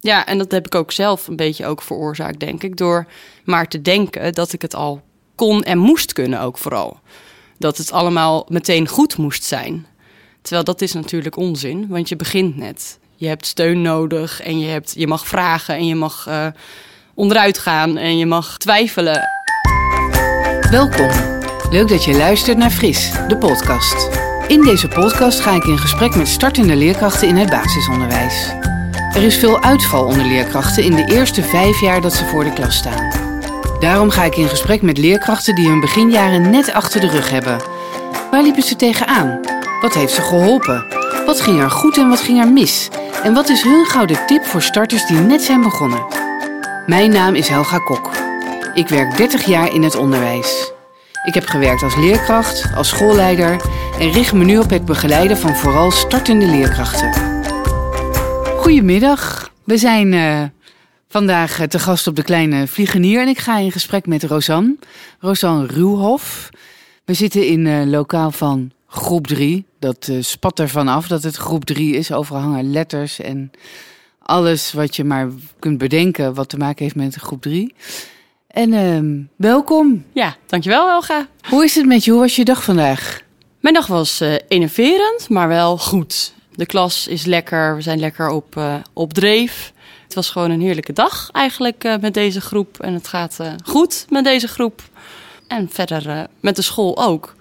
Ja, en dat heb ik ook zelf een beetje ook veroorzaakt, denk ik. Door maar te denken dat ik het al kon en moest kunnen ook vooral. Dat het allemaal meteen goed moest zijn. Terwijl dat is natuurlijk onzin, want je begint net. Je hebt steun nodig en je, hebt, je mag vragen en je mag uh, onderuit gaan en je mag twijfelen. Welkom. Leuk dat je luistert naar Fris, de podcast. In deze podcast ga ik in gesprek met startende leerkrachten in het basisonderwijs. Er is veel uitval onder leerkrachten in de eerste vijf jaar dat ze voor de klas staan. Daarom ga ik in gesprek met leerkrachten die hun beginjaren net achter de rug hebben. Waar liepen ze tegenaan? Wat heeft ze geholpen? Wat ging er goed en wat ging er mis? En wat is hun gouden tip voor starters die net zijn begonnen? Mijn naam is Helga Kok. Ik werk 30 jaar in het onderwijs. Ik heb gewerkt als leerkracht, als schoolleider en richt me nu op het begeleiden van vooral startende leerkrachten. Goedemiddag. We zijn uh, vandaag te gast op de Kleine Vliegenier en ik ga in gesprek met Rosanne. Rosanne Ruwhof. We zitten in uh, lokaal van groep 3. Dat uh, spat ervan af dat het groep 3 is. Overal hangen letters en alles wat je maar kunt bedenken wat te maken heeft met groep 3. En uh, welkom. Ja, dankjewel Helga. Hoe is het met je? Hoe was je dag vandaag? Mijn dag was enerverend, maar wel goed. De klas is lekker, we zijn lekker op, uh, op dreef. Het was gewoon een heerlijke dag eigenlijk uh, met deze groep. En het gaat goed met deze groep. En verder met de school ook.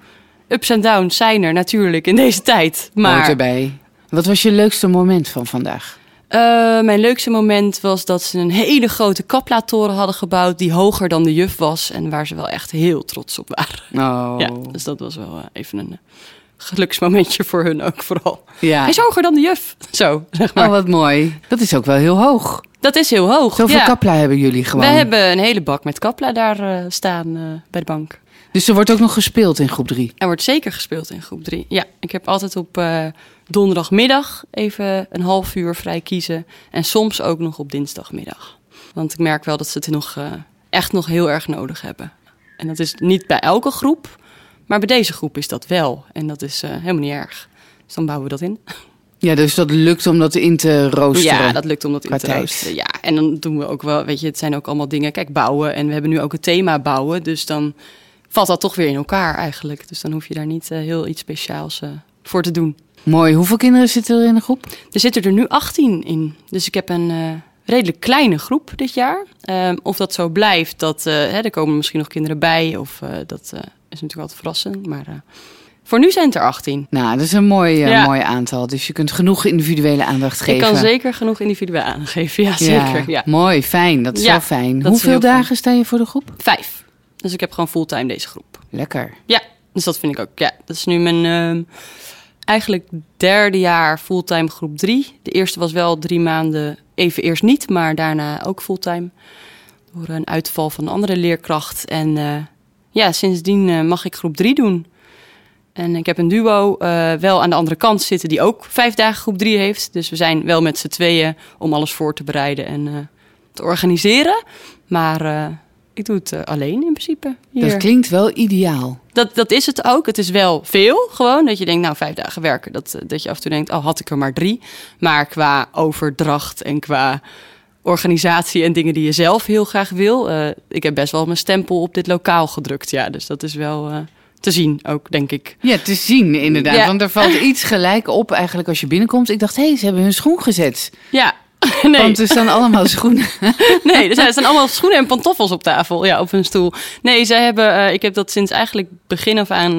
Ups en downs zijn er natuurlijk in deze tijd. Maar... Erbij. Wat was je leukste moment van vandaag? Uh, mijn leukste moment was dat ze een hele grote kaplaatoren hadden gebouwd die hoger dan de juf was en waar ze wel echt heel trots op waren. Oh. Ja, dus dat was wel even een geluksmomentje voor hun ook vooral. Ja. Hij is hoger dan de juf. Zo, zeg maar. Oh, wat mooi. Dat is ook wel heel hoog. Dat is heel hoog. Zoveel ja. kapla hebben jullie gewoon. We hebben een hele bak met kapla daar uh, staan bij de bank. Dus er wordt ook nog gespeeld in groep 3? Er wordt zeker gespeeld in groep 3. Ja, ik heb altijd op uh, donderdagmiddag even een half uur vrij kiezen. En soms ook nog op dinsdagmiddag. Want ik merk wel dat ze het nog, echt nog heel erg nodig hebben. En dat is niet bij elke groep, maar bij deze groep is dat wel. En dat is uh, helemaal niet erg. Dus dan bouwen we dat in. Ja, dus dat lukt om dat in te roosteren. Ja, dat lukt om dat in te roosteren. Ja, en dan doen we ook wel, weet je, het zijn ook allemaal dingen. Kijk, bouwen. En we hebben nu ook het thema bouwen. Dus dan valt dat toch weer in elkaar eigenlijk. Dus dan hoef je daar niet uh, heel iets speciaals uh, voor te doen. Mooi. Hoeveel kinderen zitten er in de groep? Er zitten er nu 18 in. Dus ik heb een uh, redelijk kleine groep dit jaar. Um, of dat zo blijft, dat, hè, er komen misschien nog kinderen bij. Of dat is natuurlijk altijd verrassend. Maar voor nu zijn het er 18. Nou, dat is een mooi, ja. mooi aantal. Dus je kunt genoeg individuele aandacht geven. Ik kan zeker genoeg individuele aandacht geven, ja, zeker. Ja. Mooi, fijn. Dat is wel fijn. Hoeveel dagen fijn. sta je voor de groep? Vijf. Dus ik heb gewoon fulltime deze groep. Lekker. Ja, dus dat vind ik ook. Ja, dat is nu mijn uh, eigenlijk derde jaar fulltime groep drie. De eerste was wel drie maanden even eerst niet, maar daarna ook fulltime. Door een uitval van een andere leerkracht. En uh, ja, sindsdien uh, mag ik groep drie doen. En ik heb een duo uh, wel aan de andere kant zitten die ook vijf dagen groep drie heeft. Dus we zijn wel met z'n tweeën om alles voor te bereiden en te organiseren. Maar ik doe het alleen in principe. Hier. Dat klinkt wel ideaal. Dat, dat is het ook. Het is wel veel gewoon. Dat je denkt, nou, vijf dagen werken. Dat, dat je af en toe denkt, oh, had ik er maar drie. Maar qua overdracht en qua organisatie en dingen die je zelf heel graag wil. Uh, ik heb best wel mijn stempel op dit lokaal gedrukt. Ja, dus dat is wel... Uh, te zien ook, denk ik. Ja, te zien inderdaad. Ja. Want er valt iets gelijk op eigenlijk als je binnenkomt. Ik dacht, hé, hey, ze hebben hun schoen gezet. Ja, Nee. Want er staan allemaal schoenen. nee, er zijn, er staan allemaal schoenen en pantoffels op tafel, ja, op hun stoel. Nee, zij hebben, uh, ik heb dat sinds eigenlijk begin af aan, uh,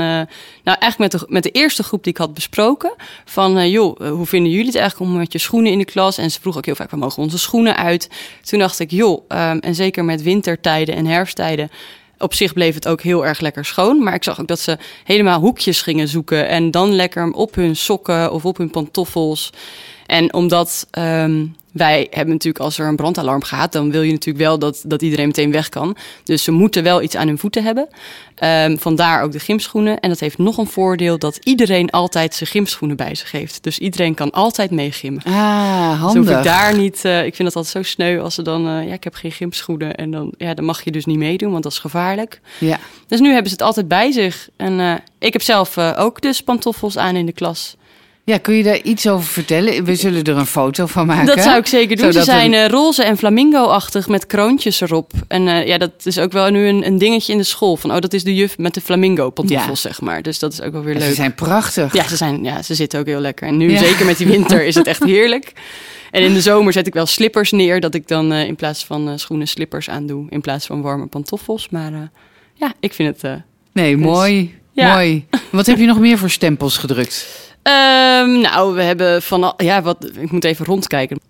nou eigenlijk met de, met de eerste groep die ik had besproken. Van, uh, joh, hoe vinden jullie het eigenlijk om met je schoenen in de klas? En ze vroeg ook heel vaak, waar mogen onze schoenen uit? Toen dacht ik, joh, um, en zeker met wintertijden en herfsttijden op zich bleef het ook heel erg lekker schoon. Maar ik zag ook dat ze helemaal hoekjes gingen zoeken. En dan lekker op hun sokken of op hun pantoffels. En omdat um, wij hebben natuurlijk, als er een brandalarm gaat, dan wil je natuurlijk wel dat, dat iedereen meteen weg kan. Dus ze moeten wel iets aan hun voeten hebben. Um, vandaar ook de gymschoenen. En dat heeft nog een voordeel dat iedereen altijd zijn gymschoenen bij zich heeft. Dus iedereen kan altijd meegimmen. Ah, handig. Dus ik daar niet. Uh, ik vind dat altijd zo sneu als ze dan. Uh, ja, ik heb geen gymschoenen. En dan, ja, dan mag je dus niet meedoen, want dat is gevaarlijk. Ja. Dus nu hebben ze het altijd bij zich. En uh, ik heb zelf ook dus pantoffels aan in de klas. Ja, kun je daar iets over vertellen? We zullen er een foto van maken. Dat zou ik zeker doen. Zodat Ze zijn eh, roze en flamingo-achtig met kroontjes erop. En eh, ja, dat is ook wel nu een, een dingetje in de school. Van, oh, dat is de juf met de flamingo-pantoffels, zeg maar. Dus dat is ook wel weer leuk. Ze zijn prachtig. Ja, ze, zijn, ja, ze zitten ook heel lekker. En nu, Ja. zeker met die winter, is het echt heerlijk. En in de zomer zet ik wel slippers neer. Dat ik dan eh, in plaats van schoenen slippers aandoe. In plaats van warme pantoffels. Maar ja, ik vind het... Nee, Dus- mooi. Ja. Mooi. Wat heb je nog meer voor stempels gedrukt? Ehm, nou, we hebben van al, ja, wat, ik moet even rondkijken.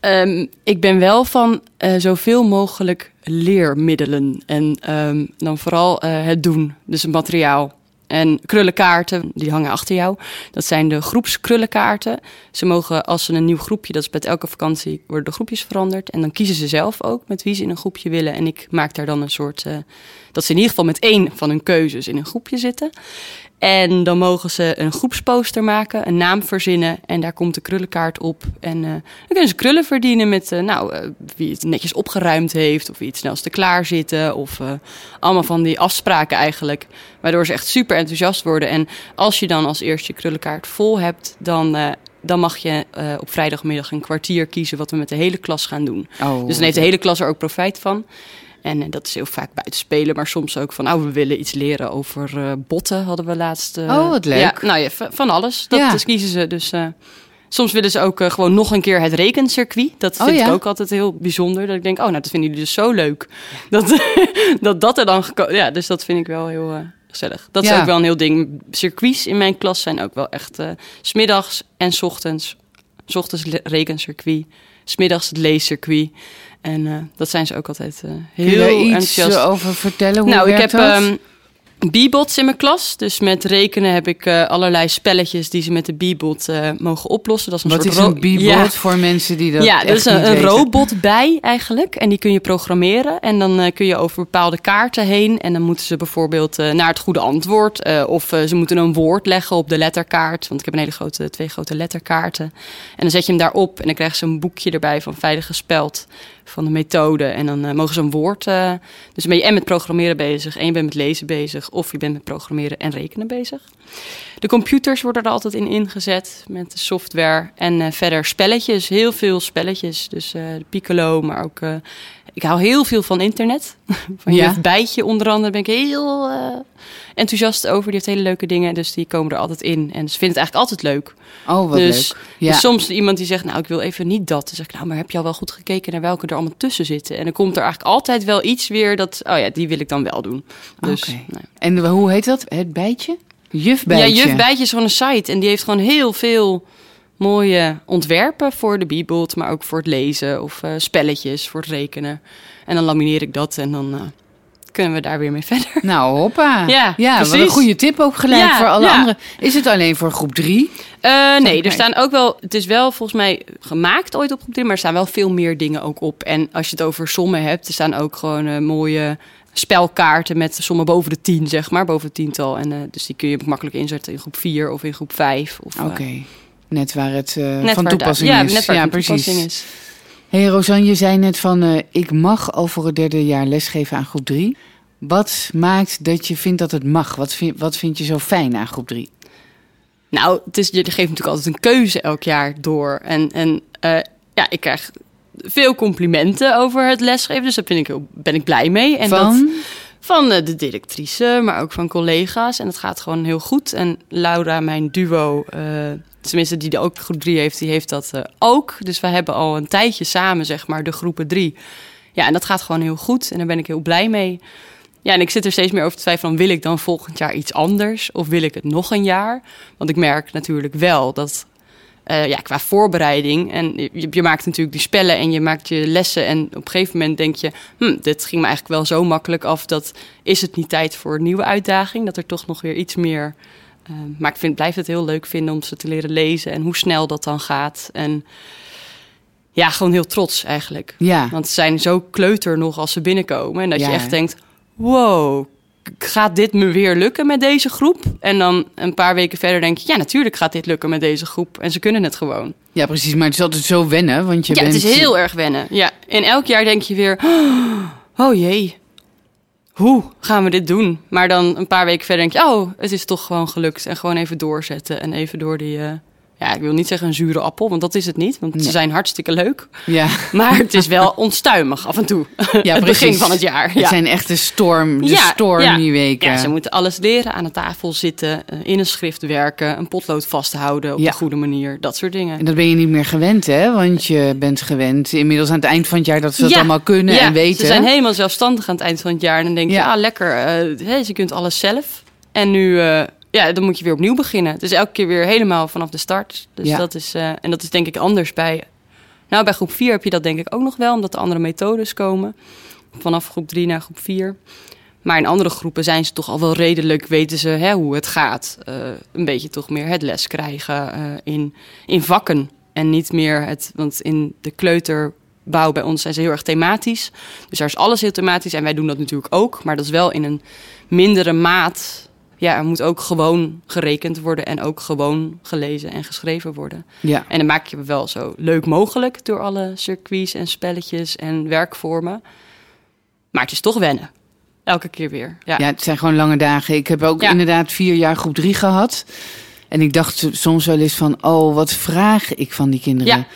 Ehm, ik ben wel van eh, zoveel mogelijk leermiddelen en ehm, dan vooral eh, het doen, dus het materiaal. En krullenkaarten, die hangen achter jou. Dat zijn de groepskrullenkaarten. Ze mogen, als ze een nieuw groepje, dat is bij elke vakantie, worden de groepjes veranderd. En dan kiezen ze zelf ook met wie ze in een groepje willen. En ik maak daar dan een soort, eh, dat ze in ieder geval met één van hun keuzes in een groepje zitten. En dan mogen ze een groepsposter maken, een naam verzinnen. En daar komt de krullenkaart op. En eh, dan kunnen ze krullen verdienen met eh, nou, eh, wie het netjes opgeruimd heeft. Of wie het snelste klaar zitten. Of allemaal van die afspraken eigenlijk. Waardoor ze echt super enthousiast worden. En als je dan als eerste je krullenkaart vol hebt, dan, dan mag je op vrijdagmiddag een kwartier kiezen wat we met de hele klas gaan doen. Oh, Dus dan heeft de hele klas er ook profijt van. En eh, dat is heel vaak buiten spelen, maar soms ook van, nou, we willen iets leren over eh, botten, hadden we laatst. eh, Oh, wat leuk. Ja, nou ja, van alles. Dat Ja. dus kiezen ze. Dus soms willen ze ook gewoon nog een keer het rekencircuit. Dat Oh, vind ja? ik ook altijd heel bijzonder. Dat ik denk, oh, nou, dat vinden jullie dus zo leuk. Dat, dat dat er dan geko- Ja, dus dat vind ik wel heel gezellig. Dat is ook wel een heel ding. Circuits in mijn klas zijn ook wel echt smiddags en 's ochtends. 's ochtends rekencircuit, smiddags het leescircuit. En eh, dat zijn ze ook altijd eh, Kun je heel iets enthousiast. eh, over vertellen? Hoe nou, ik heb ehm B-bots in mijn klas. Dus met rekenen heb ik allerlei spelletjes die ze met de B-bot mogen oplossen. Dat is een Wat soort is een B-bot Ja. voor mensen die dat ja, dat is een, een robot bij eigenlijk. En die kun je programmeren. En dan kun je over bepaalde kaarten heen. En dan moeten ze bijvoorbeeld naar het goede antwoord. of ze moeten een woord leggen op de letterkaart. Want ik heb een hele grote, twee grote letterkaarten. En dan zet je hem daarop. En dan krijgen ze een boekje erbij van veilig gespeld. Van de methode. En dan eh, mogen ze een woord. eh, dus ben je en met programmeren bezig. En je bent met lezen bezig. Of je bent met programmeren en rekenen bezig. De computers worden er altijd in ingezet met de software. En eh, verder spelletjes, heel veel spelletjes. Dus de Piccolo, maar ook... ik hou heel veel van internet. Van Ja. Bijtje onder andere ben ik heel eh, enthousiast over. Die heeft hele leuke dingen, dus die komen er altijd in. En ze vinden het eigenlijk altijd leuk. Oh, wat dus, leuk. Ja. dus soms iemand die zegt, nou, ik wil even niet dat. Dan zeg ik, nou, maar heb je al wel goed gekeken naar welke er allemaal tussen zitten? En dan komt er eigenlijk altijd wel iets weer dat, oh ja, die wil ik dan wel doen. Dus, nou, En hoe heet dat? Het bijtje? Jufbijtje. ja, Juf Bijtje is gewoon een site en die heeft gewoon heel veel mooie ontwerpen voor de Bibelt, maar ook voor het lezen of eh, spelletjes voor het rekenen. En dan lamineer ik dat en dan eh, kunnen we daar weer mee verder. Nou, hoppa. Ja, ja wat een precies. goede tip ook gelijk Ja, voor alle ja. anderen. Is het alleen voor groep drie? Eh, nee, er staan ook wel. Het is wel volgens mij gemaakt ooit op groep 3, maar er staan wel veel meer dingen ook op. En als je het over sommen hebt, er staan ook gewoon mooie spelkaarten met sommen boven de 10, zeg maar, boven het tiental. En dus die kun je makkelijk inzetten in groep 4 of in groep 5. Of, eh, Oké. Net waar het eh, net van waar toepassing is. Ja, net waar ja, van precies. toepassing is. hey, Rosanne, je zei net van... eh, ik mag al voor het derde jaar lesgeven aan groep drie. Wat maakt dat je vindt dat het mag? Wat vind, wat vind je zo fijn aan groep drie? Nou, het is, je geeft natuurlijk altijd een keuze elk jaar door. En, en eh, ja, ik krijg veel complimenten over het lesgeven. Dus daar ben ik, heel, ben ik blij mee. En dat, van? Van eh, de directrice, maar ook van collega's. En het gaat gewoon heel goed. En Laura, mijn duo, tenminste die ook groep 3 heeft, die heeft dat eh, ook. Dus we hebben al een tijdje samen, zeg maar, de groepen 3. Ja, en dat gaat gewoon heel goed. En daar ben ik heel blij mee. Ja, en ik zit er steeds meer over te twijfelen. Wil ik dan volgend jaar iets anders? Of wil ik het nog een jaar? Want ik merk natuurlijk wel dat eh, ja, qua voorbereiding. En je, je maakt natuurlijk die spellen en je maakt je lessen. En op een gegeven moment denk je, hm, dit ging me eigenlijk wel zo makkelijk af. Dat is het niet tijd voor een nieuwe uitdaging. Dat er toch nog weer iets meer. Eh, maar ik vind, blijf het heel leuk vinden om ze te leren lezen en hoe snel dat dan gaat. En ja, gewoon heel trots eigenlijk. Ja. Want ze zijn zo kleuter nog als ze binnenkomen. En dat Ja. je echt denkt, wow, gaat dit me weer lukken met deze groep? En dan een paar weken verder denk je, ja, natuurlijk gaat dit lukken met deze groep. En ze kunnen het gewoon. ja, precies. Maar het is altijd zo wennen, want je ja, bent... het is heel erg wennen. Ja, en elk jaar denk je weer, oh jee. Hoe gaan we dit doen? Maar dan een paar weken verder denk je, oh, het is toch gewoon gelukt. En gewoon even doorzetten en even door die, uh, ja, ik wil niet zeggen een zure appel, want dat is het niet. Want ze zijn hartstikke leuk. Ja. Maar het is wel onstuimig af en toe. Ja, het begin van het jaar. Het zijn echt de storm, de ja, storm die weken. Ja, ze moeten alles leren, aan de tafel zitten, eh, in een schrift werken, een potlood vasthouden op de goede manier. Dat soort dingen. En dat ben je niet meer gewend, hè? Want je bent gewend inmiddels aan het eind van het jaar dat ze dat allemaal kunnen en weten. Ze zijn helemaal zelfstandig aan het eind van het jaar. En dan denk je, ah, lekker, uh, je kunt alles zelf. En nu... Uh, ja, dan moet je weer opnieuw beginnen. Dus elke keer weer helemaal vanaf de start. Dus ja. dat is, uh, en dat is denk ik anders bij. Nou, bij groep 4 heb je dat denk ik ook nog wel, omdat er andere methodes komen. Vanaf groep 3 naar groep 4. Maar in andere groepen zijn ze toch al wel redelijk, weten ze hè, hoe het gaat. Uh, een beetje toch meer het les krijgen uh, in, in vakken. En niet meer het, want in de kleuterbouw bij ons zijn ze heel erg thematisch. Dus daar is alles heel thematisch en wij doen dat natuurlijk ook. Maar dat is wel in een mindere maat ja, er moet ook gewoon gerekend worden en ook gewoon gelezen en geschreven worden. Ja. En dan maak je het wel zo leuk mogelijk door alle circuits en spelletjes en werkvormen. Maar het is toch wennen. Elke keer weer. Ja, ja het zijn gewoon lange dagen. Ik heb ook inderdaad vier jaar groep drie gehad. En ik dacht soms wel eens van, oh, wat vraag ik van die kinderen. Ja.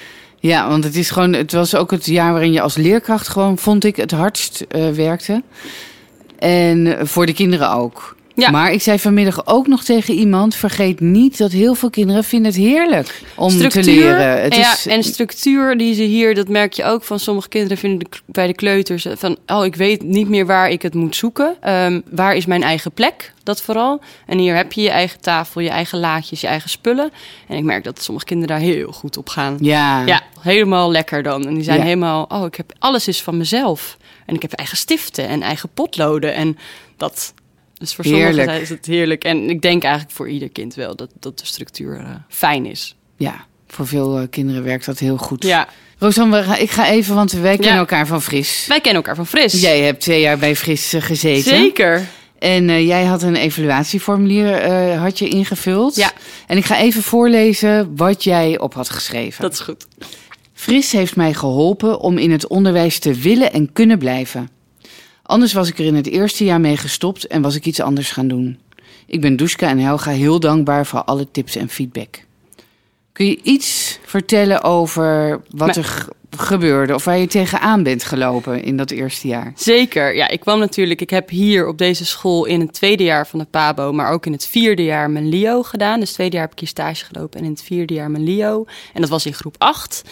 Ja, want het is gewoon, het was ook het jaar waarin je als leerkracht gewoon, vond ik, het hardst uh, werkte. En voor de kinderen ook. Ja. Maar ik zei vanmiddag ook nog tegen iemand: vergeet niet dat heel veel kinderen vinden het heerlijk om structuur, te leren. Het ja, is... en structuur die ze hier, dat merk je ook van sommige kinderen vinden bij de kleuters van: oh, ik weet niet meer waar ik het moet zoeken. Um, waar is mijn eigen plek? Dat vooral. En hier heb je je eigen tafel, je eigen laadjes, je eigen spullen. En ik merk dat sommige kinderen daar heel goed op gaan. Ja. Ja, helemaal lekker dan. En die zijn helemaal, oh, ik heb alles is van mezelf. En ik heb eigen stiften en eigen potloden. En dat, dus voor heerlijk. sommigen is het heerlijk. En ik denk eigenlijk voor ieder kind wel dat, dat de structuur uh, fijn is. Ja, voor veel uh, kinderen werkt dat heel goed. Ja. Rosanne, ik ga even, want wij kennen elkaar van Fris. Wij kennen elkaar van Fris. Jij hebt twee jaar bij Fris uh, gezeten. Zeker. En jij had een evaluatieformulier had je ingevuld. Ja. En ik ga even voorlezen wat jij op had geschreven. Dat is goed. Fris heeft mij geholpen om in het onderwijs te willen en kunnen blijven. Anders was ik er in het eerste jaar mee gestopt en was ik iets anders gaan doen. Ik ben Duska en Helga heel dankbaar voor alle tips en feedback. Kun je iets vertellen over wat er gebeurde of waar je tegenaan bent gelopen in dat eerste jaar? Zeker. Ja, ik kwam natuurlijk. Ik heb hier op deze school in het tweede jaar van de PABO, maar ook in het vierde jaar mijn LIO gedaan. Dus het tweede jaar heb ik hier stage gelopen en in het vierde jaar mijn LIO. En dat was in groep 8.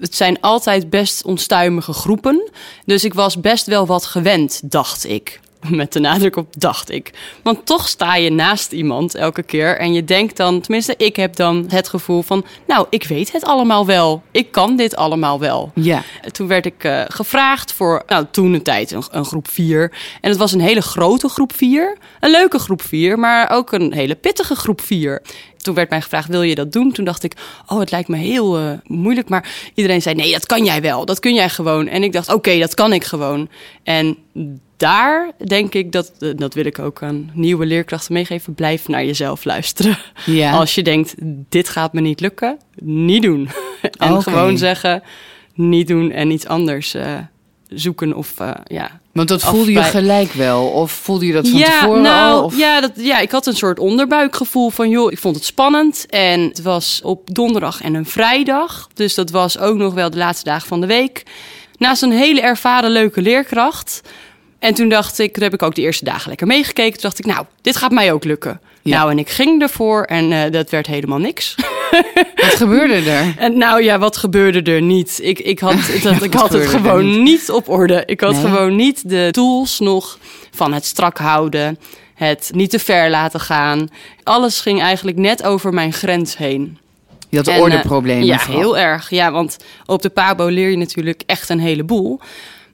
Het zijn altijd best onstuimige groepen. Dus ik was best wel wat gewend, dacht ik. Met de nadruk op dacht ik. Want toch sta je naast iemand elke keer. En je denkt dan, tenminste, ik heb dan het gevoel van. Nou, ik weet het allemaal wel. Ik kan dit allemaal wel. Ja. Toen werd ik uh, gevraagd voor, nou, toen een tijd een, een, groep 4. En het was een hele grote groep 4. Een leuke groep 4, maar ook een hele pittige groep 4 toen werd mij gevraagd, wil je dat doen? Toen dacht ik, oh, het lijkt me heel uh, moeilijk. Maar iedereen zei, nee, dat kan jij wel. Dat kun jij gewoon. En ik dacht, oké, dat kan ik gewoon. En daar denk ik dat, eh, dat wil ik ook aan nieuwe leerkrachten meegeven. Blijf naar jezelf luisteren. Ja. Als je denkt, dit gaat me niet lukken, niet doen. en gewoon zeggen, niet doen en iets anders uh, zoeken of uh, ja. Want dat voelde je gelijk wel? Of voelde je dat van ja, tevoren nou, al? Of? Ja, dat, ja, ik had een soort onderbuikgevoel van... joh, ik vond het spannend. En het was op donderdag en een vrijdag. Dus dat was ook nog wel de laatste dagen van de week. Naast een hele ervaren, leuke leerkracht... En toen dacht ik, toen heb ik ook de eerste dagen lekker meegekeken. Toen dacht ik, nou, dit gaat mij ook lukken. Nou, en ik ging ervoor en uh, dat werd helemaal niks. Wat gebeurde er? En nou ja, wat gebeurde er niet? Ik, ik had, dat, ik had het gewoon niet? op orde. Ik had gewoon niet de tools nog van het strak houden, het niet te ver laten gaan. Alles ging eigenlijk net over mijn grens heen. Je had ordeproblemen. Uh, ja, heel erg. Ja, want op de Pabo leer je natuurlijk echt een heleboel.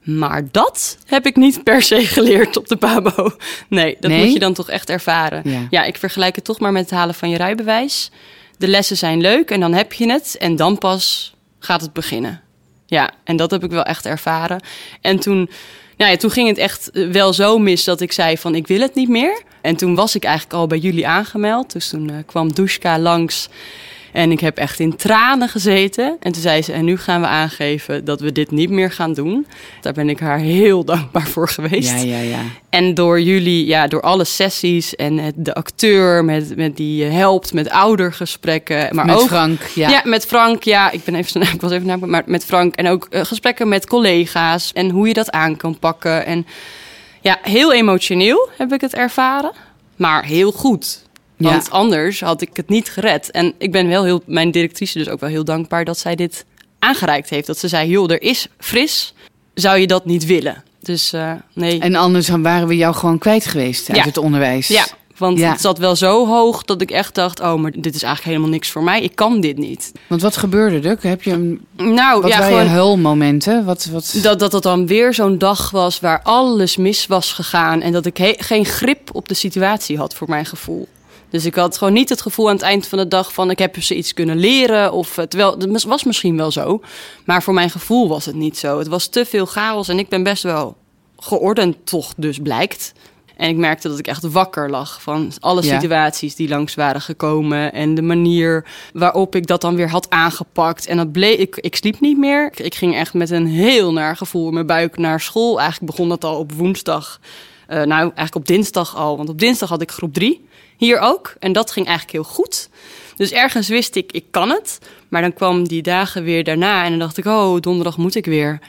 Maar dat heb ik niet per se geleerd op de Pabo. Nee, dat moet je dan toch echt ervaren. Ja. ja. ik vergelijk het toch maar met het halen van je rijbewijs. De lessen zijn leuk en dan heb je het. En dan pas gaat het beginnen. Ja, en dat heb ik wel echt ervaren. En toen, nou ja, toen ging het echt wel zo mis dat ik zei van ik wil het niet meer. En toen was ik eigenlijk al bij jullie aangemeld. Dus toen uh, kwam Dushka langs. En ik heb echt in tranen gezeten. En toen zei ze, en nu gaan we aangeven dat we dit niet meer gaan doen. Daar ben ik haar heel dankbaar voor geweest. Ja, ja, ja. En door jullie, ja, door alle sessies en het- de acteur met, met die je helpt met oudergesprekken. Maar Met ook, Frank, ja. ja. met Frank. Ja, ik ben even, ik was even naar, maar met Frank en ook eh, gesprekken met collega's en hoe je dat aan kan pakken. En ja, heel emotioneel heb ik het ervaren, maar heel goed. Want Ja. anders had ik het niet gered. En ik ben wel heel, mijn directrice dus ook wel heel dankbaar dat zij dit aangereikt heeft. Dat ze zei, joh, er is fris. Zou je dat niet willen? Dus eh, nee. En anders waren we jou gewoon kwijt geweest uit Ja. het onderwijs. Ja, want Ja. het zat wel zo hoog dat ik echt dacht: oh, maar dit is eigenlijk helemaal niks voor mij. Ik kan dit niet. Want wat gebeurde er? Heb je een, Nou wat ja, waren je gewoon huilmomenten? Wat, wat... dat, dat het dan weer zo'n dag was waar alles mis was gegaan en dat ik geen grip op de situatie had voor mijn gevoel. Dus ik had gewoon niet het gevoel aan het eind van de dag van ik heb ze iets kunnen leren. Of, eh, terwijl, dat was misschien wel zo. Maar voor mijn gevoel was het niet zo. Het was te veel chaos en ik ben best wel geordend toch dus blijkt. En ik merkte dat ik echt wakker lag van alle Ja. situaties die langs waren gekomen. En de manier waarop ik dat dan weer had aangepakt. En dat bleef, ik, ik sliep niet meer. Ik, ik ging echt met een heel naar gevoel in mijn buik naar school. Eigenlijk begon dat al op woensdag. Eh, nou, eigenlijk op dinsdag al. Want op dinsdag had ik groep drie. Hier ook. En dat ging eigenlijk heel goed. Dus ergens wist ik, ik kan het. Maar dan kwam die dagen weer daarna. En dan dacht ik, oh, donderdag moet ik weer.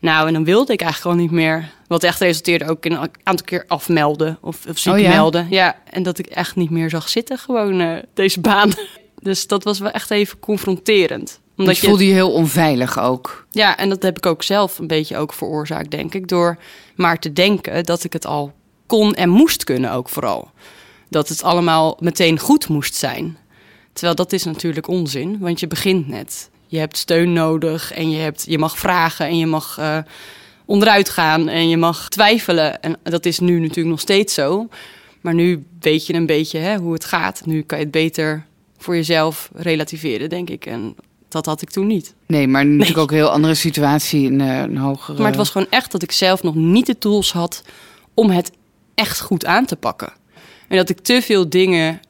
Nou, en dan wilde ik eigenlijk al niet meer. Wat echt resulteerde ook in een aantal keer afmelden of, of ziek Oh ja? melden. Ja, en dat ik echt niet meer zag zitten, gewoon eh, deze baan. Dus dat was wel echt even confronterend. Omdat je voelde je heel onveilig ook. ja, en dat heb ik ook zelf een beetje ook veroorzaakt, denk ik. Door maar te denken dat ik het al kon en moest kunnen ook vooral. Dat het allemaal meteen goed moest zijn. Terwijl dat is natuurlijk onzin, want je begint net. Je hebt steun nodig en je, hebt, je mag vragen en je mag eh, onderuit gaan en je mag twijfelen. En dat is nu natuurlijk nog steeds zo. Maar nu weet je een beetje hè, hoe het gaat. Nu kan je het beter voor jezelf relativeren, denk ik. En dat had ik toen niet. Nee, maar natuurlijk ook een heel andere situatie. Een, eh, een hogere... Maar het was gewoon echt dat ik zelf nog niet de tools had om het echt goed aan te pakken. En dat ik te veel dingen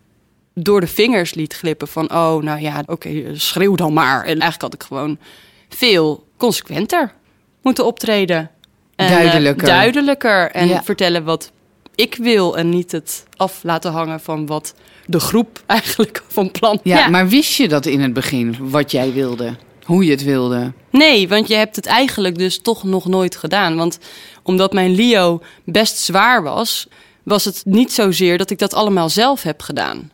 door de vingers liet glippen van, oh, nou ja, oké, schreeuw dan maar. En eigenlijk had ik gewoon veel consequenter moeten optreden. En, eh, Duidelijker. duidelijker. En Ja. vertellen wat ik wil en niet het af laten hangen van wat de groep eigenlijk van plan. ja, maar wist je dat in het begin, wat jij wilde? Hoe je het wilde? Nee, want je hebt het eigenlijk dus toch nog nooit gedaan. Want omdat mijn Leo best zwaar was, was het niet zozeer dat ik dat allemaal zelf heb gedaan.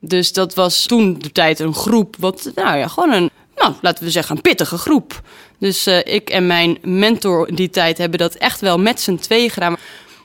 Dus dat was toen de tijd een groep, wat, nou ja, gewoon een, nou, laten we zeggen, een pittige groep. Dus eh, ik en mijn mentor in die tijd hebben dat echt wel met z'n twee gedaan.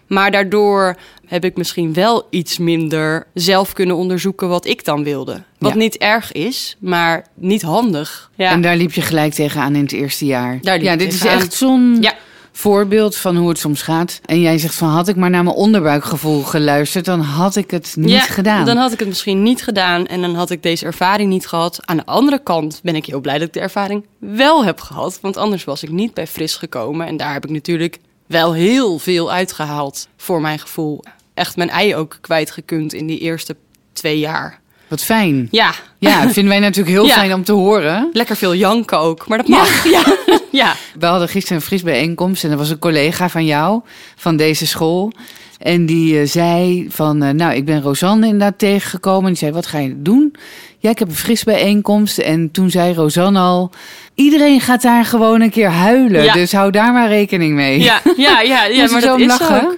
Maar daardoor heb ik misschien wel iets minder zelf kunnen onderzoeken wat ik dan wilde. Wat Ja. niet erg is, maar niet handig. Ja. En daar liep je gelijk tegenaan in het eerste jaar. Ja, dit is echt zo'n Ja. Voorbeeld van hoe het soms gaat. En jij zegt van, had ik maar naar mijn onderbuikgevoel geluisterd... dan had ik het niet ja, gedaan. Dan had ik het misschien niet gedaan en dan had ik deze ervaring niet gehad. Aan de andere kant ben ik heel blij dat ik de ervaring wel heb gehad. Want anders was ik niet bij Fris gekomen. En daar heb ik natuurlijk wel heel veel uitgehaald voor mijn gevoel. Echt mijn ei ook kwijtgekund in die eerste twee jaar. Wat fijn. Ja, Ja, vinden wij natuurlijk heel Ja. fijn om te horen. lekker veel janken ook, maar dat mag. Ja, ja. We hadden gisteren een bijeenkomst en er was een collega van jou, van deze school. En die eh, zei van, eh, nou, ik ben Rosanne inderdaad tegengekomen. En die zei, wat ga je doen? Ja, ik heb een fris bijeenkomst. En toen zei Rosanne al, iedereen gaat daar gewoon een keer huilen. Ja. Dus hou daar maar rekening mee. Ja, ja, ja, ja maar dat lachen? ook.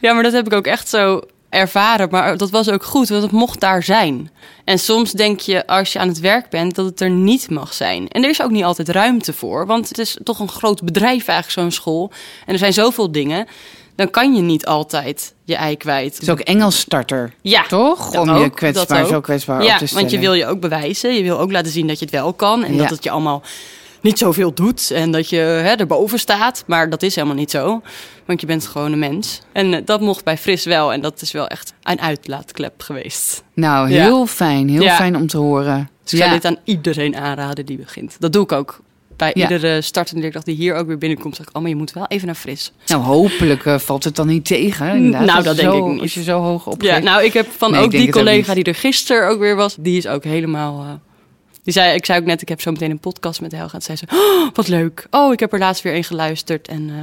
Ja, maar dat heb ik ook echt zo ervaren. Maar dat was ook goed, want het mocht daar zijn. En soms denk je, als je aan het werk bent, dat het er niet mag zijn. En er is ook niet altijd ruimte voor. Want het is toch een groot bedrijf eigenlijk, zo'n school. En er zijn zoveel dingen. Dan kan je niet altijd je ei kwijt. Het is ook Engels starter, Ja, toch? Om je kwetsbaar, zo kwetsbaar op te stellen. want je wil je ook bewijzen. Je wil ook laten zien dat je het wel kan. En Ja. dat het je allemaal niet zoveel doet. En dat je hè, erboven staat. Maar dat is helemaal niet zo. Want je bent gewoon een mens. En eh, dat mocht bij Fris wel. En dat is wel echt een uitlaatklep geweest. Nou, Ja. heel fijn. Heel Ja. fijn om te horen. Dus ik zou dit aan iedereen aanraden die begint. Dat doe ik ook. Bij Ja. iedere startende leerkracht die hier ook weer binnenkomt, zeg ik, oh, maar je moet wel even naar Fris. Nou, hopelijk eh, valt het dan niet tegen. Inderdaad, Nou, dat denk zo- ik niet. Als je zo hoog opgeeft. Ja, nou, ik heb van Nee, ook die ook collega die er gisteren ook weer was, die is ook helemaal eh, Die zei, ik zei ook net, ik heb zo meteen een podcast met Helga. En zei ze, oh, wat leuk. Oh, ik heb er laatst weer een geluisterd en uh,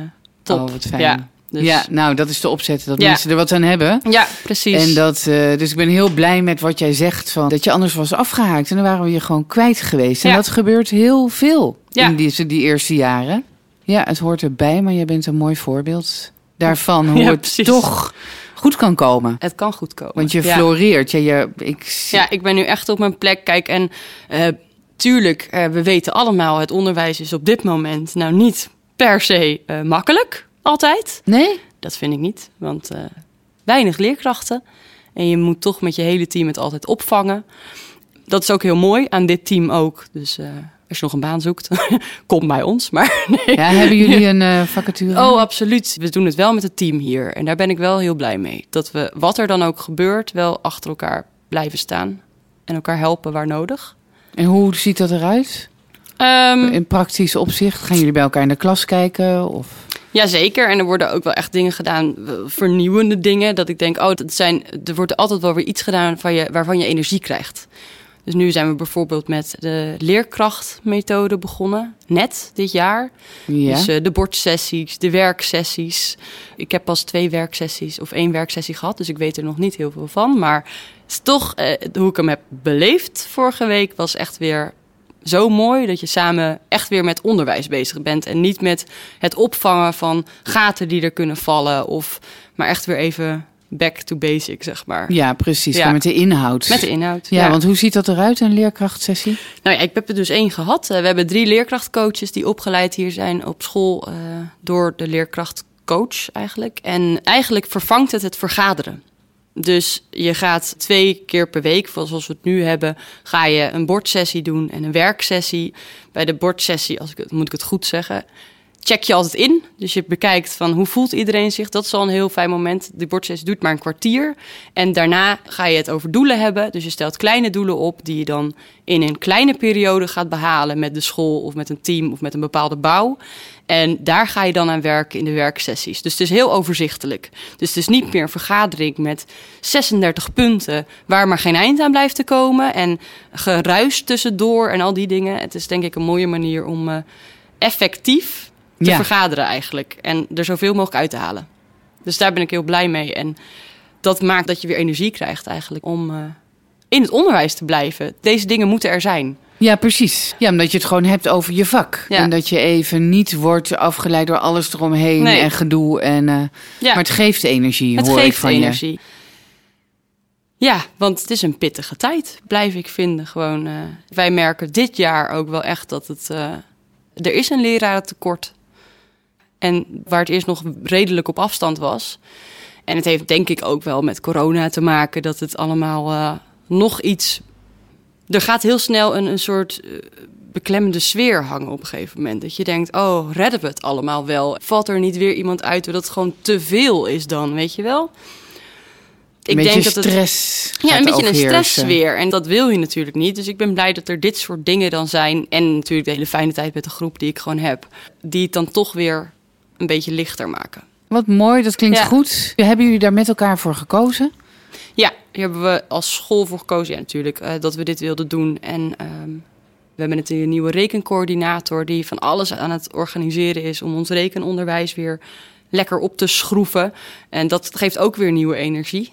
top. Oh, wat fijn. Ja, dus, Ja, nou, dat is de opzet. Dat Ja. mensen er wat aan hebben. ja, precies. En dat, eh, dus ik ben heel blij met wat jij zegt. Van, dat je anders was afgehaakt. En dan waren we je gewoon kwijt geweest. En Ja. dat gebeurt heel veel Ja. in die, die eerste jaren. Ja, het hoort erbij. Maar jij bent een mooi voorbeeld daarvan. Hoe het toch goed kan komen. het kan goed komen. Want je ja. floreert. Ja, je, ik, zie- Ja, ik ben nu echt op mijn plek. Kijk, en eh, tuurlijk, eh, we weten allemaal, het onderwijs is op dit moment nou niet per se eh, makkelijk, altijd. Nee? Dat vind ik niet, want weinig leerkrachten. En je moet toch met je hele team het altijd opvangen. Dat is ook heel mooi aan dit team ook. Dus als je nog een baan zoekt, kom bij ons. Maar nee. Ja, hebben jullie een eh, vacature? Oh, absoluut. We doen het wel met het team hier. En daar ben ik wel heel blij mee. Dat we, wat er dan ook gebeurt, wel achter elkaar blijven staan. En elkaar helpen waar nodig. En hoe ziet dat eruit? Ehm, In praktisch opzicht? Gaan jullie bij elkaar in de klas kijken? Of? Jazeker, en er worden ook wel echt dingen gedaan, w- vernieuwende dingen. Dat ik denk, oh, dat zijn, er wordt altijd wel weer iets gedaan van je, waarvan je energie krijgt. Dus nu zijn we bijvoorbeeld met de leerkrachtmethode begonnen, net dit jaar. Ja. Dus eh, de bordsessies, de werksessies. Ik heb pas twee werksessies of één werksessie gehad, dus ik weet er nog niet heel veel van. Maar het is toch, eh, hoe ik hem heb beleefd vorige week, was echt weer zo mooi dat je samen echt weer met onderwijs bezig bent. En niet met het opvangen van gaten die er kunnen vallen. Of, maar echt weer even back to basic, zeg maar. ja, precies. Ja. Met de inhoud. Met de inhoud. Ja, want hoe ziet dat eruit, een leerkrachtsessie? Nou ja, ik heb er dus één gehad. Eh, we hebben drie leerkrachtcoaches die opgeleid hier zijn op school eh, door de leerkrachtcoach eigenlijk. En eigenlijk vervangt het het vergaderen. Dus je gaat twee keer per week, zoals we het nu hebben, ga je een bordsessie doen en een werksessie. Bij de bordsessie, als ik het, moet ik het goed zeggen, check je altijd in. Dus je bekijkt van hoe voelt iedereen zich. Dat is al een heel fijn moment. De bordsessie duurt maar een kwartier. En daarna ga je het over doelen hebben. Dus je stelt kleine doelen op die je dan in een kleine periode gaat behalen met de school of met een team of met een bepaalde bouw. En daar ga je dan aan werken in de werksessies. Dus het is heel overzichtelijk. Dus het is niet meer een vergadering met 36 punten waar maar geen eind aan blijft te komen. En geruis tussendoor en al die dingen. Het is denk ik een mooie manier om eh, effectief te Ja. vergaderen eigenlijk. En er zoveel mogelijk uit te halen. Dus daar ben ik heel blij mee. En dat maakt dat je weer energie krijgt eigenlijk om eh, in het onderwijs te blijven. Deze dingen moeten er zijn. Ja, precies. Ja, omdat je het gewoon hebt over je vak. Ja. En dat je even niet wordt afgeleid door alles eromheen Nee. en gedoe. En, eh, Ja, Maar het geeft energie, het hoor ik geeft van energie. Ja, want het is een pittige tijd, blijf ik vinden. Gewoon, eh, wij merken dit jaar ook wel echt dat het... er is een lerarentekort. En waar het eerst nog redelijk op afstand was. En het heeft denk ik ook wel met corona te maken... dat het allemaal eh, nog iets... Er gaat heel snel een, een soort eh, beklemmende sfeer hangen op een gegeven moment. Dat je denkt, oh, redden we het allemaal wel? Valt er niet weer iemand uit dat het gewoon te veel is dan, weet je wel? een beetje denk dat het stress ja, een beetje een stressfeer. En dat wil je natuurlijk niet. Dus ik ben blij dat er dit soort dingen dan zijn. En natuurlijk de hele fijne tijd met de groep die ik gewoon heb. Die het dan toch weer een beetje lichter maken. Wat mooi, dat klinkt Ja. goed. Hebben jullie daar met elkaar voor gekozen? Ja, hier hebben we als school voor gekozen. Ja, natuurlijk, eh, dat we dit wilden doen. En ehm, we hebben het een nieuwe rekencoördinator... die van alles aan het organiseren is... om ons rekenonderwijs weer lekker op te schroeven. En dat geeft ook weer nieuwe energie.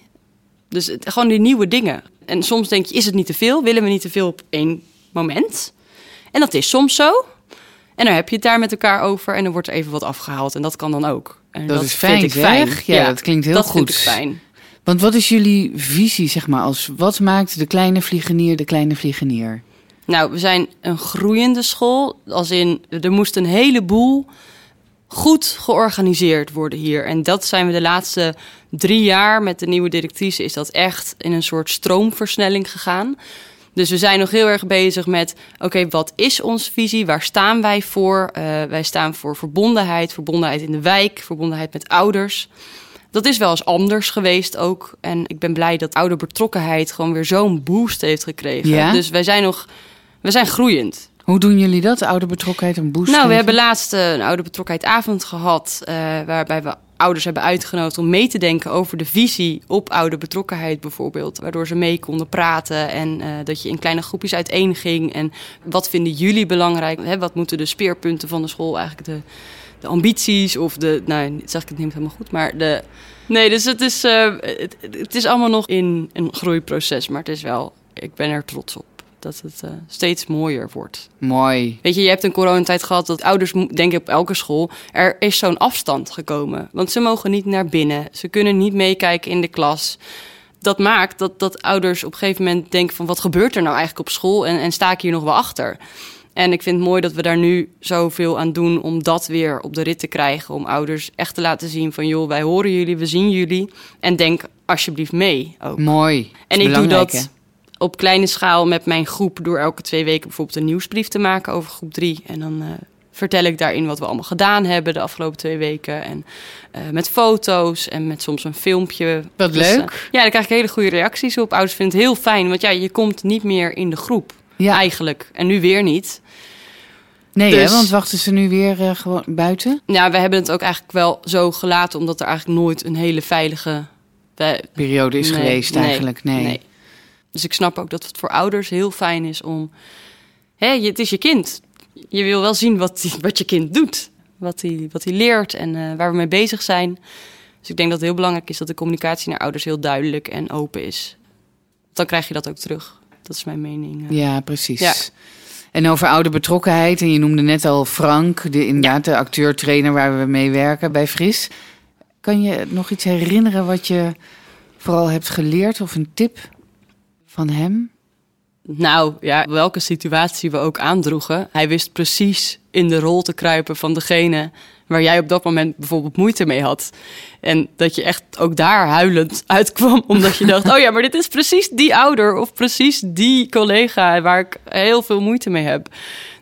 Dus het, gewoon die nieuwe dingen. En soms denk je, is het niet te veel? Willen we niet te veel op één moment? En dat is soms zo. En dan heb je het daar met elkaar over... en dan wordt er even wat afgehaald. En dat kan dan ook. En Dat is fijn, vind ik fijn. Ja, dat klinkt heel dat goed. vind ik fijn. Want wat is jullie visie, zeg maar, als wat maakt de kleine vliegenier de kleine vliegenier? Nou, we zijn een groeiende school. Als in, er moest een heleboel goed georganiseerd worden hier. En dat zijn we de laatste drie jaar met de nieuwe directrice... is dat echt in een soort stroomversnelling gegaan. Dus we zijn nog heel erg bezig met... oké, wat is onze visie? Waar staan wij voor? Eh, wij staan voor verbondenheid. Verbondenheid in de wijk. Verbondenheid met ouders. Dat is wel eens anders geweest ook. En ik ben blij dat ouderbetrokkenheid... gewoon weer zo'n boost heeft gekregen. Ja? Dus wij zijn nog... We zijn groeiend. Hoe doen jullie dat? Oude betrokkenheid en boost Nou, we hebben laatst eh, een oude betrokkenheidavond gehad. eh, waarbij we ouders hebben uitgenodigd om mee te denken over de visie op ouderbetrokkenheid bijvoorbeeld. Waardoor ze mee konden praten en uh, dat je in kleine groepjes uiteen ging. En wat vinden jullie belangrijk? Hè, wat moeten de speerpunten van de school eigenlijk de, de ambities of de, nou zeg ik het niet helemaal goed, maar de... Nee, dus het is, uh, het, het is allemaal nog in een groeiproces, maar het is wel, ik ben er trots op dat het uh, steeds mooier wordt. Mooi. Weet je, je hebt een coronatijd gehad dat ouders, denk ik op elke school, er is zo'n afstand gekomen. Want ze mogen niet naar binnen. Ze kunnen niet meekijken in de klas. Dat maakt dat, dat ouders op een gegeven moment denken van... wat gebeurt er nou eigenlijk op school en, en sta ik hier nog wel achter? En ik vind het mooi dat we daar nu zoveel aan doen om dat weer op de rit te krijgen. Om ouders echt te laten zien van joh, wij horen jullie, we zien jullie. En denk alsjeblieft mee ook. Mooi. En ik doe dat op kleine schaal met mijn groep door elke twee weken bijvoorbeeld een nieuwsbrief te maken over groep drie. En dan uh, vertel ik daarin wat we allemaal gedaan hebben de afgelopen twee weken. En uh, met foto's en met soms een filmpje. Wat dus, leuk. Uh, ja, daar krijg ik hele goede reacties op. Ouders vinden het heel fijn, want ja, je komt niet meer in de groep ja. eigenlijk. En nu weer niet. Nee, dus, hè, want wachten ze nu weer gewoon buiten? Ja, we hebben het ook eigenlijk wel zo gelaten, omdat er eigenlijk nooit een hele veilige periode is nee, geweest eigenlijk. nee. nee. Dus ik snap ook dat het voor ouders heel fijn is om. Hè, het is je kind. Je wil wel zien wat, die, wat je kind doet. Wat hij wat leert en uh, waar we mee bezig zijn. Dus ik denk dat het heel belangrijk is dat de communicatie naar ouders heel duidelijk en open is. Dan krijg je dat ook terug. Dat is mijn mening. Uh. Ja, precies. Ja. En over ouderbetrokkenheid, en je noemde net al Frank, de, inderdaad ja. de acteur-trainer waar we mee werken bij Fris. Kan je nog iets herinneren wat je vooral hebt geleerd of een tip van hem? Nou ja, welke situatie we ook aandroegen. Hij wist precies in de rol te kruipen van degene waar jij op dat moment bijvoorbeeld moeite mee had. En dat je echt ook daar huilend uitkwam, omdat je dacht: oh ja, maar dit is precies die ouder of precies die collega waar ik heel veel moeite mee heb.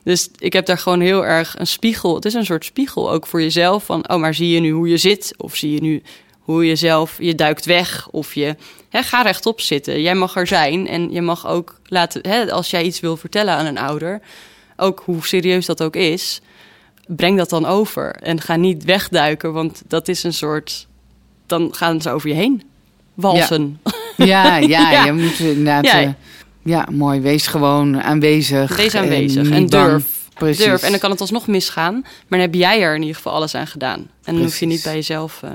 Dus ik heb daar gewoon heel erg een spiegel. Het is een soort spiegel ook voor jezelf. Van, oh, maar zie je nu hoe je zit? Of zie je nu hoe je zelf, je duikt weg of je hè, ga rechtop zitten. Jij mag er zijn en je mag ook laten, hè, als jij iets wil vertellen aan een ouder, ook hoe serieus dat ook is, breng dat dan over en ga niet wegduiken, want dat is een soort, dan gaan ze over je heen walsen. Ja, ja, ja, je moet inderdaad, ja. Uh, ja, mooi, wees gewoon aanwezig. Wees aanwezig en, en durf. Precies. Durf. En dan kan het alsnog misgaan, maar dan heb jij er in ieder geval alles aan gedaan. En dan hoef je niet bij jezelf uh,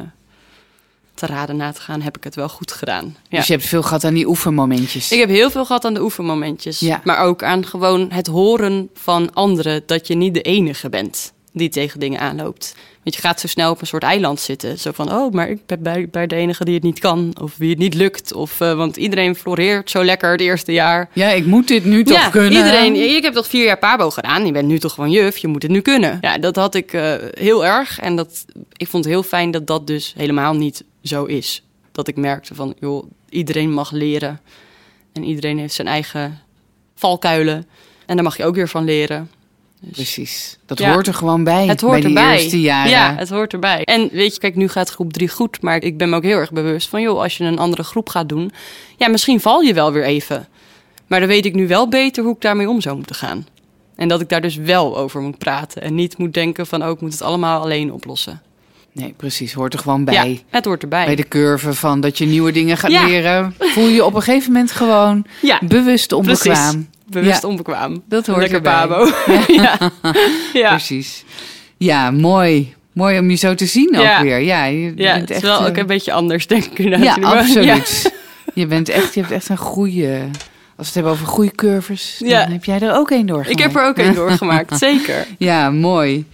te raden na te gaan, heb ik het wel goed gedaan. Ja. Dus je hebt veel gehad aan die oefenmomentjes? Ik heb heel veel gehad aan de oefenmomentjes. Ja. Maar ook aan gewoon het horen van anderen dat je niet de enige bent die tegen dingen aanloopt. Want je gaat zo snel op een soort eiland zitten. Zo van, oh, maar ik ben bij, bij de enige die het niet kan. Of wie het niet lukt. Of, uh, want iedereen floreert zo lekker het eerste jaar. Ja, ik moet dit nu toch ja, kunnen. iedereen. Ik heb toch vier jaar pabo gedaan. Je bent nu toch gewoon juf. Je moet het nu kunnen. Ja, dat had ik uh, heel erg. En dat, ik vond het heel fijn dat dat dus helemaal niet zo is. Dat ik merkte van, joh, iedereen mag leren. En iedereen heeft zijn eigen valkuilen. En daar mag je ook weer van leren. Dus, Precies. Dat ja, hoort er gewoon bij. Het hoort bij die erbij. eerste jaren. Ja, het hoort erbij. En weet je, kijk, nu gaat groep 3 goed. Maar ik ben me ook heel erg bewust van, joh, als je een andere groep gaat doen. Ja, misschien val je wel weer even. Maar dan weet ik nu wel beter hoe ik daarmee om zou moeten gaan. En dat ik daar dus wel over moet praten. En niet moet denken van, oh, ik moet het allemaal alleen oplossen. Nee, precies. Hoort er gewoon bij. Ja, het hoort erbij. Bij de curve van dat je nieuwe dingen gaat ja. leren. Voel je op een gegeven moment gewoon ja. bewust onbekwaam. Bewust ja. onbekwaam. Dat hoort Lekker erbij. babo. Ja. ja. Precies. Ja, mooi. Mooi om je zo te zien ook weer. Ja, je bent het is echt, wel ook een beetje anders, denk ik. Ja, absoluut. Je, bent echt, je hebt echt een goede... Als we het hebben over goede curves, dan heb jij er ook één doorgemaakt. Ik heb er ook een doorgemaakt, zeker. Ja, mooi.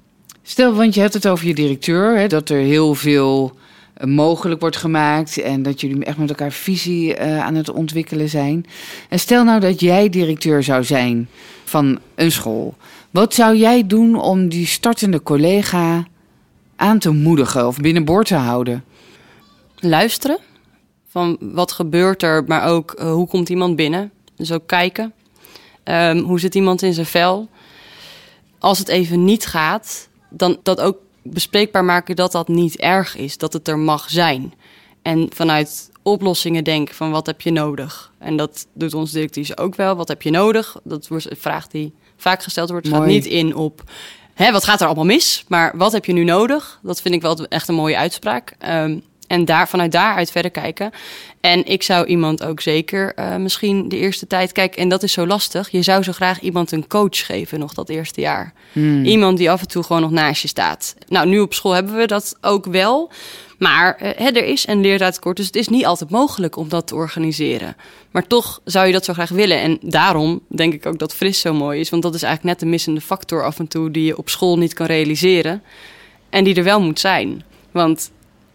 Stel, want je hebt het over je directeur, hè, dat er heel veel eh, mogelijk wordt gemaakt en dat jullie echt met elkaar visie eh, aan het ontwikkelen zijn. En stel nou dat jij directeur zou zijn van een school. Wat zou jij doen om die startende collega aan te moedigen of binnenboord te houden? Luisteren. Van wat gebeurt er, maar ook uh, hoe komt iemand binnen. Dus ook kijken. Um, hoe zit iemand in zijn vel? Als het even niet gaat, dan dat ook bespreekbaar maken dat dat niet erg is, dat het er mag zijn. En vanuit oplossingen denken van wat heb je nodig? En dat doet ons directrice ook wel. Wat heb je nodig? Dat wordt een vraag die vaak gesteld wordt. Het gaat niet in op hè, wat gaat er allemaal mis? Maar wat heb je nu nodig? Dat vind ik wel echt een mooie uitspraak. Ehm, en daar, vanuit daaruit verder kijken. En ik zou iemand ook zeker uh, misschien de eerste tijd... Kijk, en dat is zo lastig. Je zou zo graag iemand een coach geven nog dat eerste jaar. Hmm. Iemand die af en toe gewoon nog naast je staat. Nou, nu op school hebben we dat ook wel. Maar hè, er is een leertijdkort, dus het is niet altijd mogelijk om dat te organiseren. Maar toch zou je dat zo graag willen. En daarom denk ik ook dat fris zo mooi is. Want dat is eigenlijk net de missende factor af en toe... die je op school niet kan realiseren. En die er wel moet zijn. Want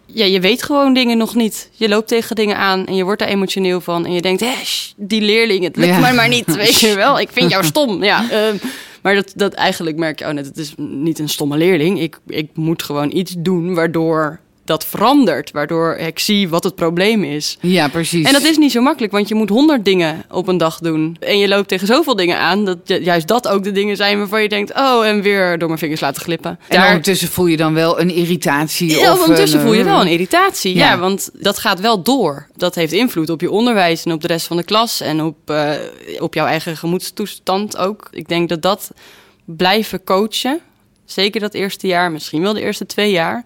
ja, je weet gewoon dingen nog niet. Je loopt tegen dingen aan en je wordt er emotioneel van. En je denkt, hé, die leerling, het lukt Ja. mij maar niet. Weet je wel, ik vind jou stom. Ja, ehm, maar dat, dat eigenlijk merk je, oh net, het is niet een stomme leerling. Ik, ik moet gewoon iets doen waardoor dat verandert. Waardoor ik zie wat het probleem is. Ja, precies. En dat is niet zo makkelijk, want je moet honderd dingen op een dag doen. En je loopt tegen zoveel dingen aan, dat ju- juist dat ook de dingen zijn waarvan je denkt... oh, en weer door mijn vingers laten glippen. En ondertussen voel je dan wel een irritatie. Ja, of ondertussen een, voel je eh, wel een irritatie. Ja. Ja. want dat gaat wel door. Dat heeft invloed op je onderwijs en op de rest van de klas en op, eh, op jouw eigen gemoedstoestand ook. Ik denk dat dat blijven coachen, zeker dat eerste jaar, misschien wel de eerste twee jaar,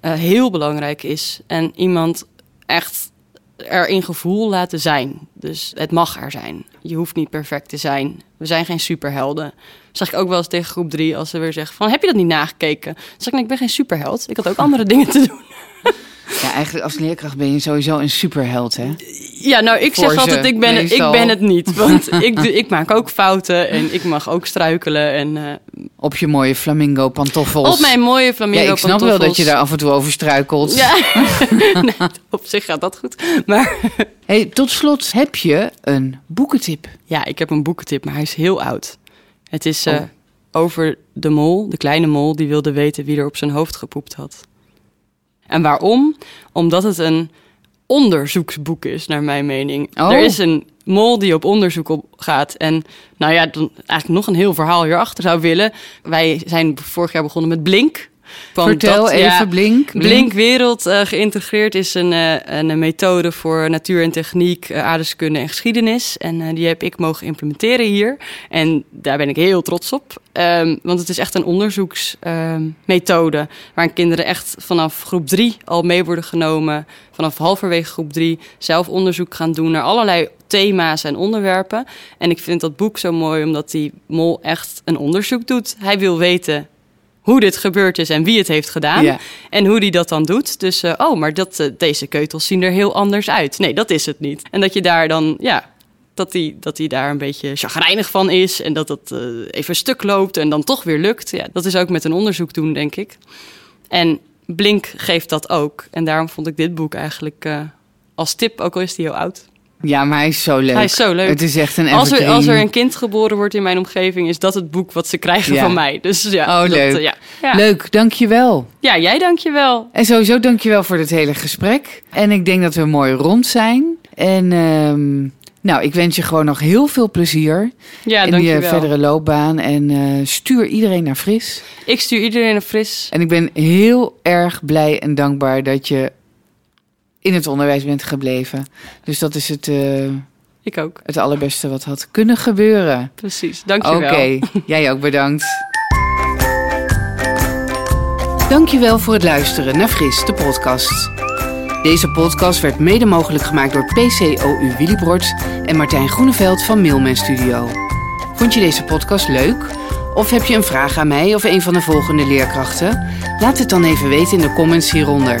eh, heel belangrijk is. En iemand echt er in gevoel laten zijn. Dus het mag er zijn. Je hoeft niet perfect te zijn. We zijn geen superhelden. Dat zeg ik ook wel eens tegen groep drie als ze weer zeggen van... heb je dat niet nagekeken? Dan zeg ik, nee, ik ben geen superheld. Ik had ook andere dingen te doen. Ja, eigenlijk als leerkracht ben je sowieso een superheld, hè? Ja, nou, ik Voor zeg ze, altijd, ik ben, ik ben het niet. Want ik, ik maak ook fouten en ik mag ook struikelen. En eh, Op je mooie flamingo pantoffels. op mijn mooie flamingo Ja, ik snap wel dat je daar af en toe over struikelt. Ja, nee, op zich gaat dat goed. Maar Hey, tot slot, heb je een boekentip? ja, ik heb een boekentip, maar hij is heel oud. Het is eh, Oh. over de mol, de kleine mol, die wilde weten wie er op zijn hoofd gepoept had. En waarom? Omdat het een onderzoeksboek is, naar mijn mening. Oh. Er is een mol die op onderzoek op gaat. En nou ja, dan eigenlijk nog een heel verhaal hierachter zou willen. Wij zijn vorig jaar begonnen met Blink. Vertel dat- even, ja, Blink. Blink Wereld eh, geïntegreerd is een, eh, een methode voor natuur en techniek, eh, aardrijkskunde en geschiedenis. En eh, die heb ik mogen implementeren hier. En daar ben ik heel trots op. Ehm, want het is echt een onderzoeksmethode waarin kinderen echt vanaf groep drie al mee worden genomen. Vanaf halverwege groep drie zelf onderzoek gaan doen naar allerlei thema's en onderwerpen. En ik vind dat boek zo mooi omdat die mol echt een onderzoek doet. Hij wil weten hoe dit gebeurd is en wie het heeft gedaan. Ja. En hoe die dat dan doet. Dus, eh, oh, maar dat, eh, deze keutels zien er heel anders uit. Nee, dat is het niet. En dat je daar dan, ja, dat die, dat die daar een beetje chagrijnig van is. En dat het eh, even stuk loopt en dan toch weer lukt. Ja, dat is ook met een onderzoek doen, denk ik. En Blink geeft dat ook. En daarom vond ik dit boek eigenlijk als tip, ook al is die heel oud. Ja, maar hij is zo leuk. Hij is zo leuk. Het is echt een Als er, als er een kind geboren wordt in mijn omgeving, is dat het boek wat ze krijgen Ja. van mij. Dus ja, Oh, dat, leuk. eh, ja. Ja. Leuk, dankjewel. ja, jij dankjewel. En sowieso dankjewel voor dit hele gesprek. En ik denk dat we mooi rond zijn. En ehm, nou, ik wens je gewoon nog heel veel plezier Ja, in je verdere loopbaan. En eh, stuur iedereen naar Fris. Ik stuur iedereen een fris. En ik ben heel erg blij en dankbaar dat je in het onderwijs bent gebleven. Dus dat is het, eh, Ik ook. het allerbeste wat had kunnen gebeuren. Precies. Oké, Dankjewel. jij ook bedankt. Dankjewel voor het luisteren naar Fris, de podcast. Deze podcast werd mede mogelijk gemaakt door PCOU Willibrord en Martijn Groeneveld van Mailman Studio. Vond je deze podcast leuk? Of heb je een vraag aan mij of een van de volgende leerkrachten? Laat het dan even weten in de comments hieronder.